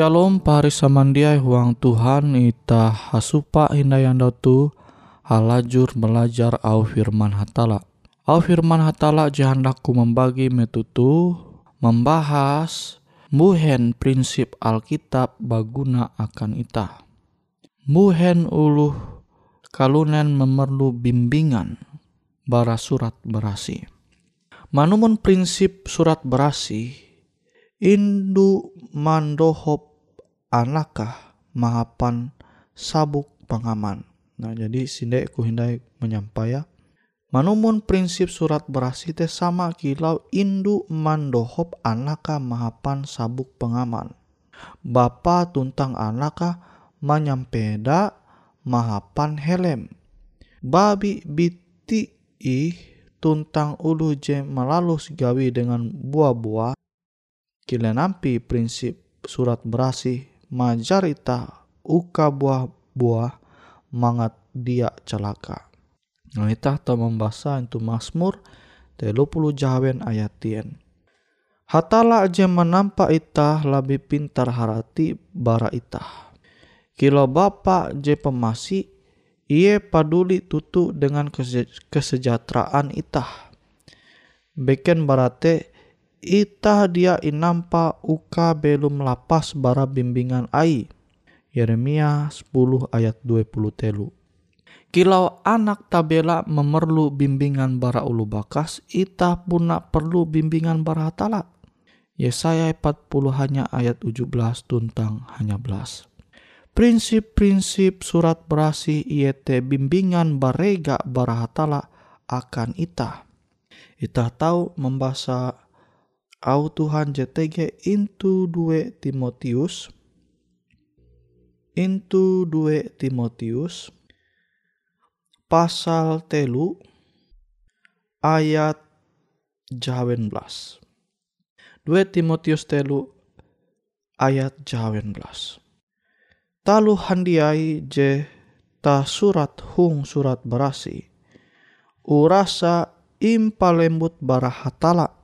Shalom pari samandiai huang Tuhan ita hasupa hindayanda tu halajur belajar au firman hatala. Au firman hatala jahandaku membagi metutu membahas muhen prinsip Alkitab baguna akan ita. Muhen uluh kalunen memerlu bimbingan bara surat berasi. Manumun prinsip surat berasi Indu mandohop anakah mahapan sabuk pengaman. Nah jadi sindek ku hindai menyampaikan. Manumun prinsip surat berasi teh sama kilau indu mandohop anaka mahapan sabuk pengaman. Bapa tuntang anaka menyampeda mahapan helm. Babi biti ih tuntang ulu je melalus gawi dengan buah-buah kila nampi prinsip surat berasi majarita uka buah-buah mangat dia celaka. Nah itah ta membaca itu Mazmur 30 jawen ayat tien. Hatala aja menampak itah lebih pintar harati bara itah. Kilo bapa je pemasi, ia paduli tutu dengan kesejahteraan itah. Beken barate itah dia inampa uka belum lapas bara bimbingan ai. Yeremia 10 ayat 20 telu. Kilau anak tabela memerlu bimbingan bara ulu bakas, ita puna perlu bimbingan bara hatala. Yesaya 40 hanya ayat 17 tuntang hanya belas. Prinsip-prinsip surat berasi iete bimbingan barega bara hatala akan ita. Ita tahu membaca au Tuhan JTG into 2 Timotius into 2 Timotius pasal telu ayat jawen belas. 2 Timotius telu ayat jawen belas. Talu handiai je ta surat hung surat berasi. Urasa impa lembut bara hatala.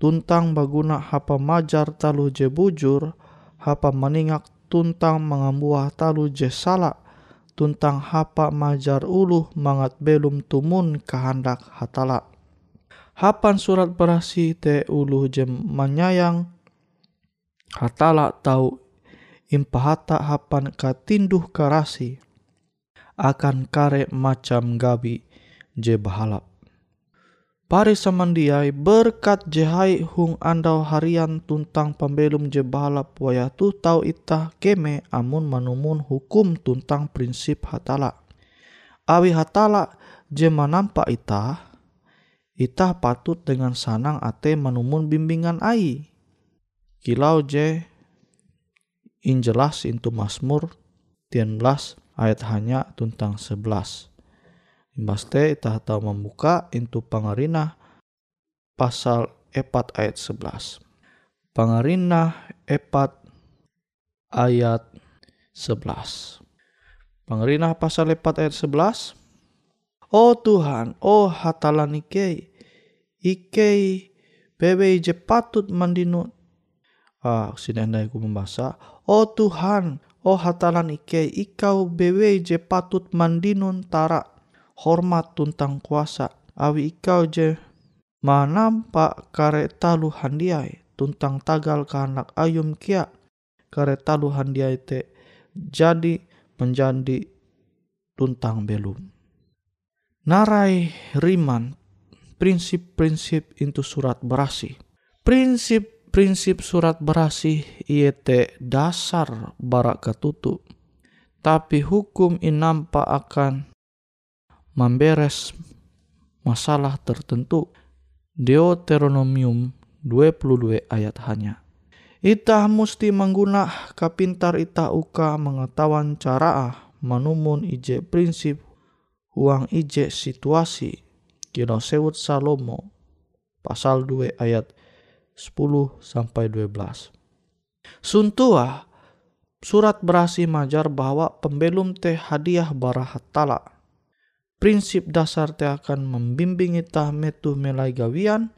Tuntang baguna hapa majar talu je bujur, hapa meningak tuntang mengambuah talu je salah tuntang hapa majar uluh mangat belum tumun kehendak hatala. Hapan surat berasi te uluh jem menyayang hatala tau impahata hapan katinduh karasi akan kare macam gabi je bahalap. Pari samandiai berkat jehai hung andau harian tuntang pembelum je balap waya tu tau itah keme amun manumun hukum tuntang prinsip hatala. Awi hatala je manampak itah, itah patut dengan sanang ate manumun bimbingan ai. Kilau je injelas intu Mazmur 19 ayat hanya tuntang 11 Imbaste itah tahu membuka into pangarina pasal 4 ayat 11. Pangarina 4 ayat 11. Pangarina pasal 4 ayat 11. Oh Tuhan, oh hatalan ikei, ikei bebe je patut mandinut. Ah, sini aku membaca. Oh Tuhan, oh hatalan ikei, ikau bebe je patut mandinun tarak hormat tuntang kuasa awi ikau je manampak kare talu handiai tuntang tagal anak ayum kia kare talu handiai te jadi menjadi tuntang belum. Narai riman prinsip-prinsip itu surat berasi. Prinsip-prinsip surat berasi iete dasar barak ketutu. Tapi hukum inampa akan memberes masalah tertentu. Deuteronomium 22 ayat hanya. Itah musti mengguna kapintar itah uka mengetahuan cara ah manumun ije prinsip uang ije situasi kino sewut Salomo pasal 2 ayat 10 sampai 12. Suntua surat berasi majar bahwa pembelum teh hadiah barahat talak prinsip dasar te akan membimbing ita metu melai gawian,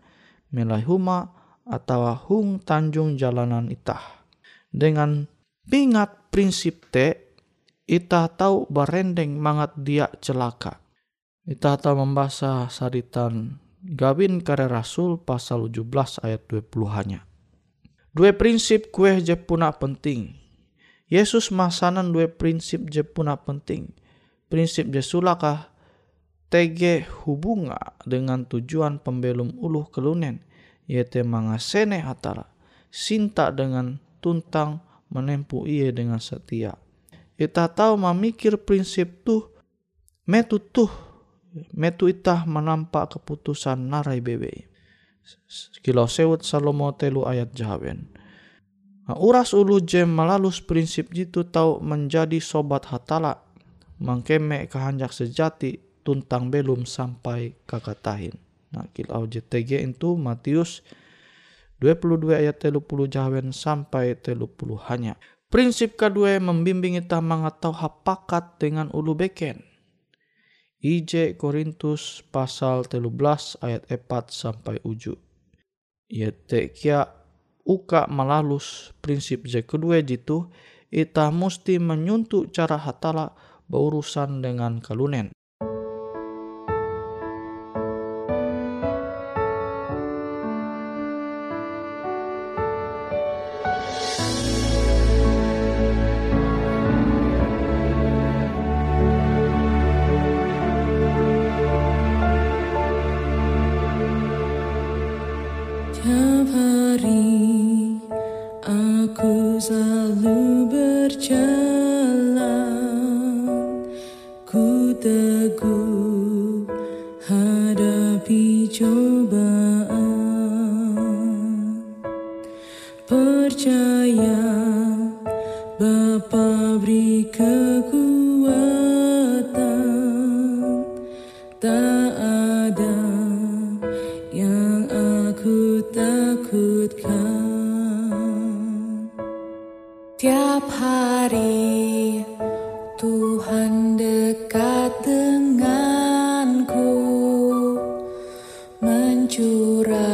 melai huma, atau hung tanjung jalanan ita. Dengan pingat prinsip te, ita tahu barendeng mangat dia celaka. Ita tahu membaca saritan Gawin kare Rasul pasal 17 ayat 20 hanya. Dua prinsip kue je puna penting. Yesus masanan dua prinsip je puna penting. Prinsip je sulakah tege hubunga dengan tujuan pembelum uluh kelunen yaitu mangasene hatala sinta dengan tuntang menempuh ia dengan setia. Ita tahu memikir prinsip tuh metu tuh metu itah menampak keputusan narai bebe. Kilau sewut salomo telu ayat jawen nah, uras ulu jem melalus prinsip jitu tahu menjadi sobat hatala mangkeme kehanjak sejati tuntang belum sampai kakatahin. Nah, kilau JTG itu Matius 22 ayat 30 jawen sampai 30 hanya. Prinsip kedua membimbing kita mengatau hapakat dengan ulu beken. IJ Korintus pasal 13 ayat 4 sampai uju. Yete kia uka melalus prinsip J kedua jitu, ita mesti menyuntuk cara hatala berurusan dengan kalunen. curang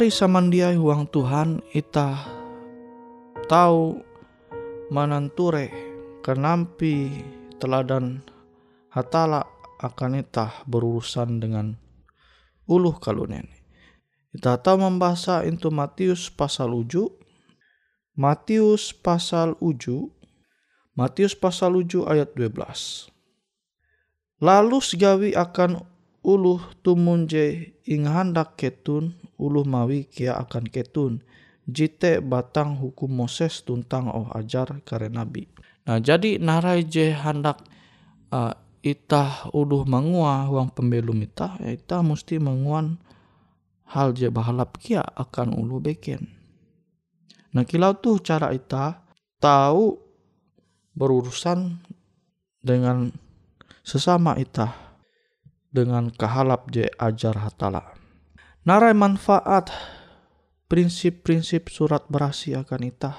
Pari samandiai huang Tuhan ita tahu mananture kenampi teladan hatala akan ita berurusan dengan uluh kalunen. Ita tahu membaca itu Matius pasal uju, Matius pasal uju, Matius pasal uju ayat 12. Lalu segawi akan uluh tumunje ing handak ketun uluh mawi kia akan ketun jite batang hukum Moses tuntang oh ajar kare nabi. Nah jadi narai je handak uh, itah uluh mangua huang pembelum itah ya itah mesti manguan hal je bahalap kia akan ulu beken. Nah kilau tuh cara itah tahu berurusan dengan sesama itah dengan kahalap je ajar hatala. Narai manfaat prinsip-prinsip surat berasi akan itah.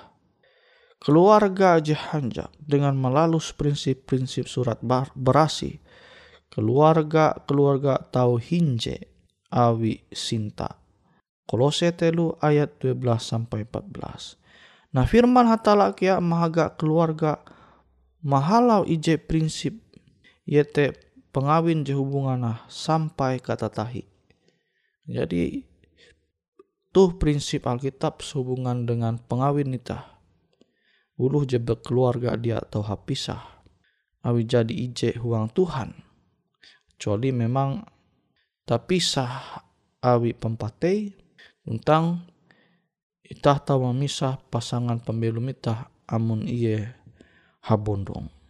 Keluarga je hanjak dengan melalus prinsip-prinsip surat berasi. Keluarga-keluarga tahu hinje awi sinta. Kolose telu ayat 12 sampai 14. Nah firman hatala kia mahaga keluarga mahalau ije prinsip yete pengawin je hubungan sampai kata tahi. Jadi tuh prinsip Alkitab sehubungan dengan pengawin ita. Uluh je keluarga dia atau hapisah. Awi jadi ije huang Tuhan. Kecuali memang tapisah awi pempatei tentang itah tahu memisah pasangan pembelum itah amun iye habondong.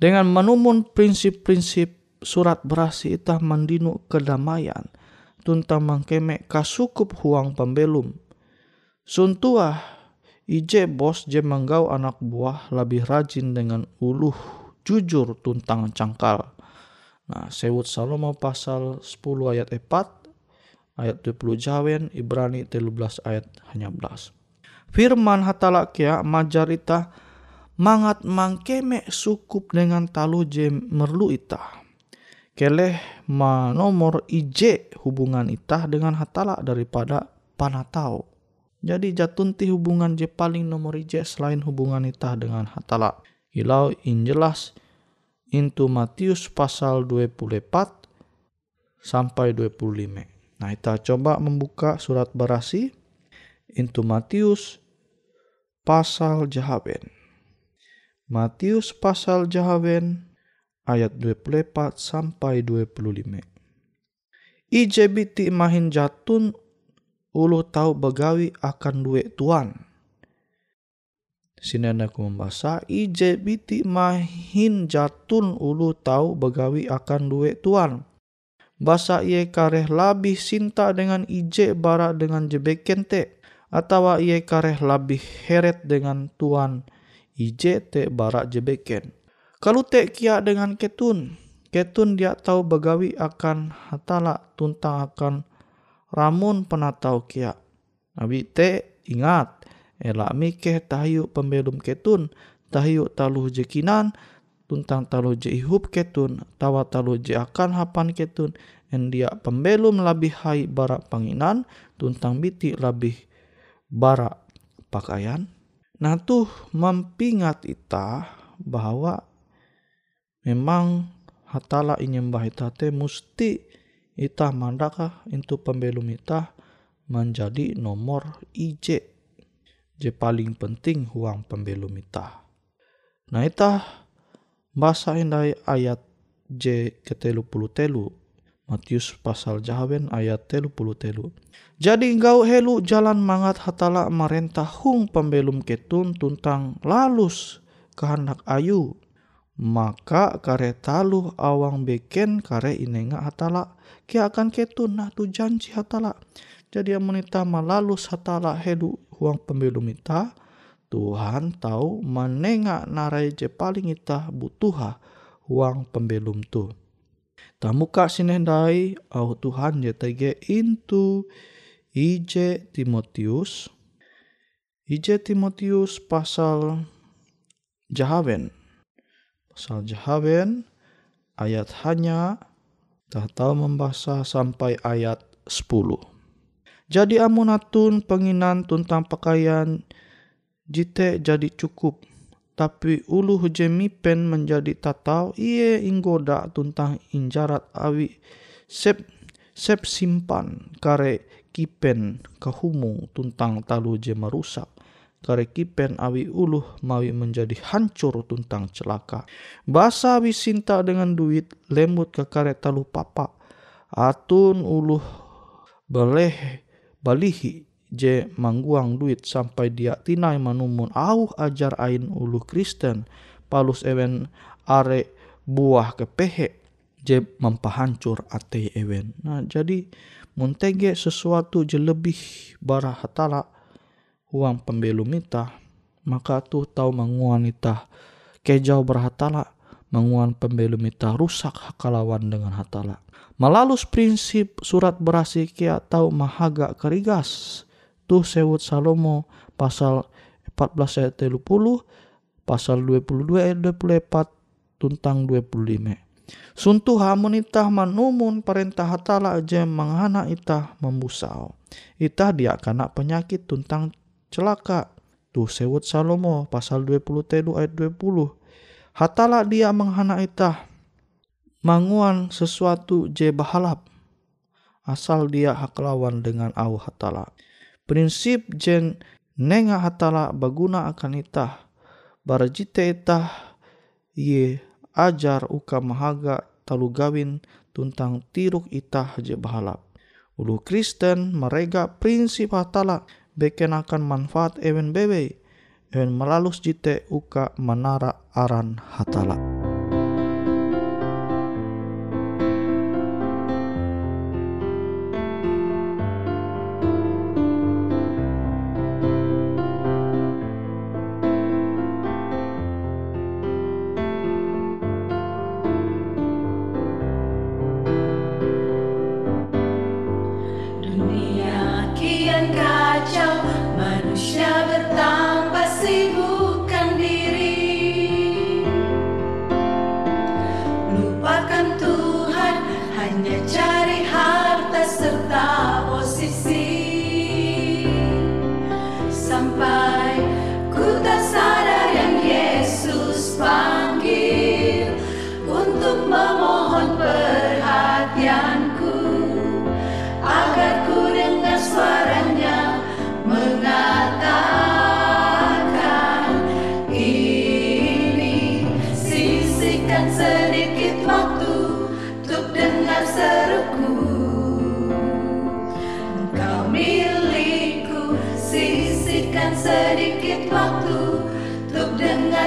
Dengan menumun prinsip-prinsip surat berasi itah mandinu kedamaian tuntang mangkeme kasukup huang pembelum. Suntua ije bos je manggau anak buah lebih rajin dengan uluh jujur tuntang cangkal Nah, sewut Salomo pasal 10 ayat 4, ayat 20 Jawen, Ibrani 13 ayat hanya belas. Firman hatala kia majarita mangat mangkeme sukup dengan talu je merlu ita. Keleh ma nomor ije hubungan ita dengan hatala daripada panatau. Jadi jatunti hubungan je paling nomor ije selain hubungan ita dengan hatala. Ilau injelas into Matius pasal 24 sampai 25. Nah, kita coba membuka surat berasi into Matius pasal Jahaben. Matius pasal Jahaben ayat 24 sampai 25. Ijebiti mahin jatun ulu tahu begawi akan duit tuan Sinana ku membaca ije mahin jatun ulu tahu begawi akan duit tuan. Basa iye kareh labih sinta dengan ije bara dengan jebeken te. Atau iye kareh labih heret dengan tuan ije te bara jebeken. Kalau te kia dengan ketun, ketun dia tahu begawi akan hatala tuntang akan ramun penatau kia. Nabi te ingat Ela mikeh tahiu pembelum ketun, tahiu taluh jekinan, tuntang taluh je ihup ketun, tawa taluh je akan hapan ketun, en dia pembelum lebih hai bara panginan, tuntang biti lebih bara pakaian. Nah tuh mempingat ita bahwa memang hatala inyembah ita te musti ita mandaka itu pembelum ita menjadi nomor ije je paling penting huang pembelum ita. Nah ita bahasa indai ayat J ke telu puluh telu. Matius pasal jahawen ayat telu puluh telu. Jadi engkau helu jalan mangat hatala marentah hung pembelum ketun tuntang lalus kehendak ayu. Maka kare taluh awang beken kare inenga hatala kia akan ketun nah tu janji hatala. Jadi amunita malalus hatala helu huang pembelum ita, Tuhan tahu menengak narai je paling ita butuh huang pembelum tu. Tamuka sinendai au Tuhan je tege intu IJ Timotius. IJ Timotius pasal Jahawen. Pasal Jahawen ayat hanya tahu membaca sampai ayat 10. Jadi amunatun penginan tuntang pakaian jite jadi cukup. Tapi ulu jemi pen menjadi tatau iye inggoda tuntang injarat awi sep sep simpan kare kipen kahumu tuntang talu je merusak kare kipen awi uluh mawi menjadi hancur tuntang celaka. Basa awi sinta dengan duit lemut ke kare talu papa. Atun uluh beleh balihi je mangguang duit sampai dia tinai manumun au ajar ain ulu Kristen palus ewen are buah kepehe je mempahancur ate ewen. Nah jadi muntege sesuatu je lebih bara hatala uang pembelum ita maka tu tahu menguan ita kejauh berhatala menguan pembelum ita rusak hakalawan dengan hatala. Malalus prinsip surat berasi kia tahu mahaga kerigas. Tuh sewut Salomo pasal 14 ayat 30 pasal 22 ayat 24 tuntang 25 Suntuh hamun itah manumun perintah hatala aja menghana itah membusau. Itah dia kena penyakit tuntang celaka. Tuh sewut Salomo pasal 20 ayat 20. Hatala dia menghana itah manguan sesuatu je bahalap. Asal dia hak lawan dengan au hatala prinsip jen nenga hatala baguna akan itah barajite itah ye ajar uka mahaga talu gawin tuntang tiruk itah je bahalap ulu Kristen merega prinsip hatala beken akan manfaat ewen bebe ewen melalus jite uka menara aran hatala.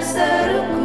serukku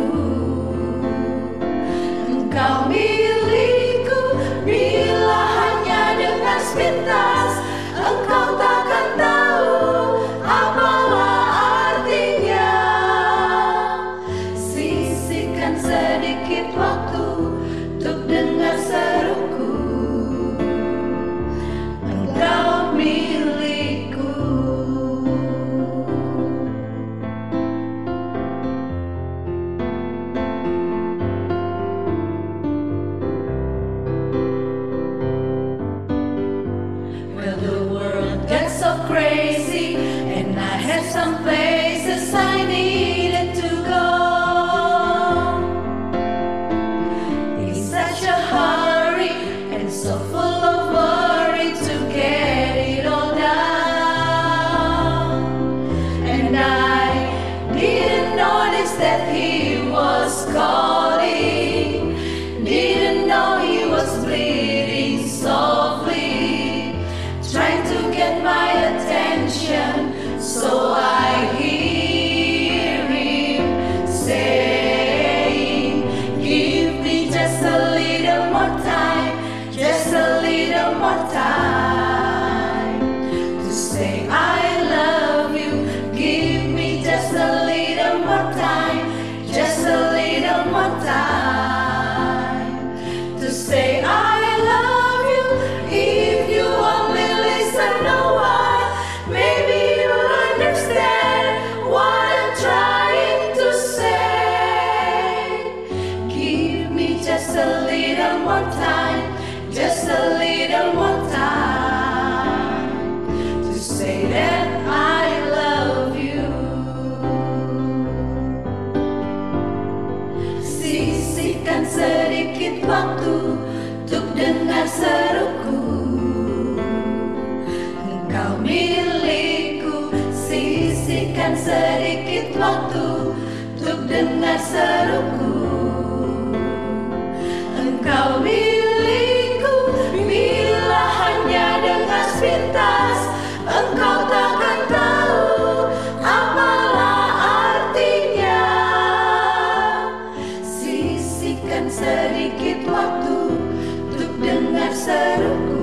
Engkau milikku Bila hanya dengan pintas, Engkau takkan tahu Apalah artinya. Sisihkan sedikit waktu Untuk dengar seruku.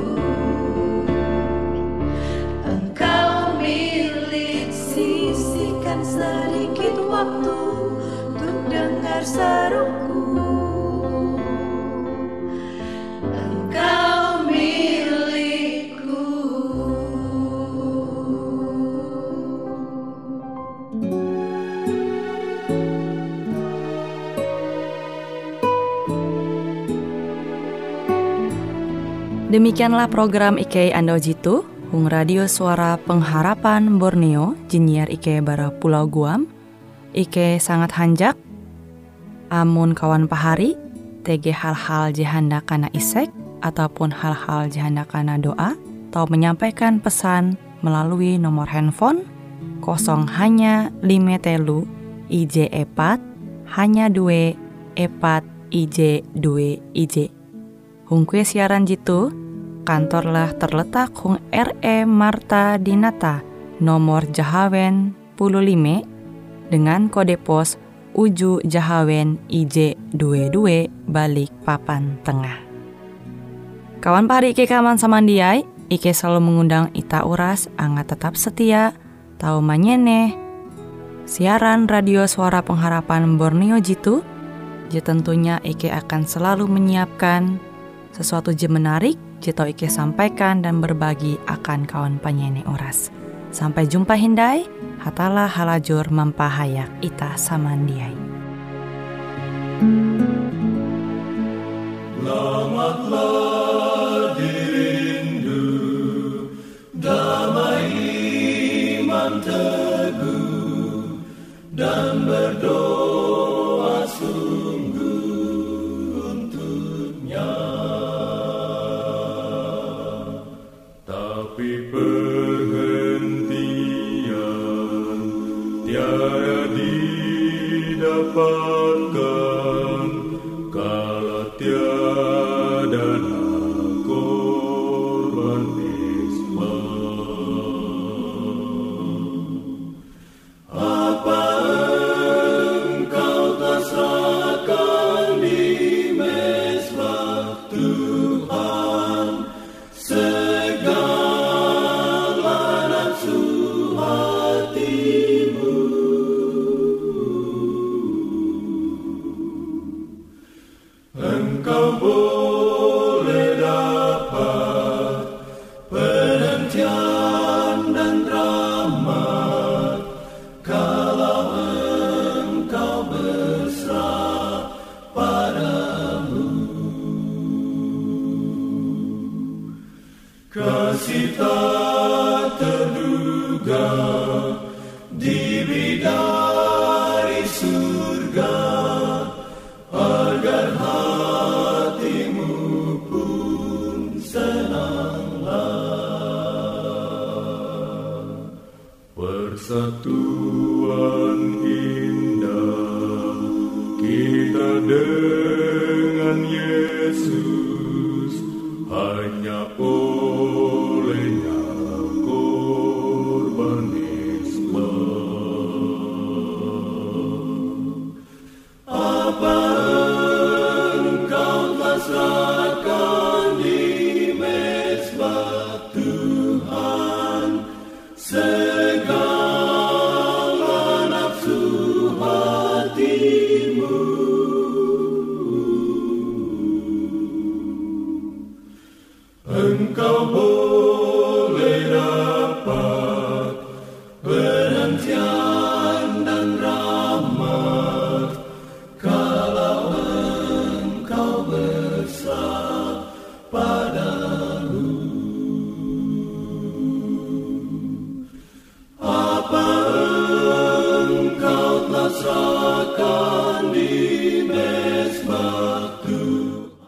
Demikianlah program IK Ando Jitu, Hung Radio Suara Pengharapan Borneo, Jinier IK Bara Pulau Guam. IK sangat hanjak, Amun kawan pahari, TG hal-hal jihanda kana isek ataupun hal-hal jihanda kana doa, atau menyampaikan pesan melalui nomor handphone kosong hanya lima telu IJ epat hanya dua epat IJ dua IJ. Hung kue siaran jitu, kantorlah terletak Hung RE Marta Dinata, nomor Jahawen 15 dengan kode pos Uju Jahawen IJ22 balik papan tengah. Kawan pari Ike kaman samandiai, Ike selalu mengundang Ita Uras, angga tetap setia, tahu manyene. Siaran radio suara pengharapan Borneo Jitu, je tentunya Ike akan selalu menyiapkan sesuatu je menarik, jito Ike sampaikan dan berbagi akan kawan penyanyi Uras. Sampai jumpa Hindai, hatalah halajur mempahayak ita samandiai. Selamatlah Engkau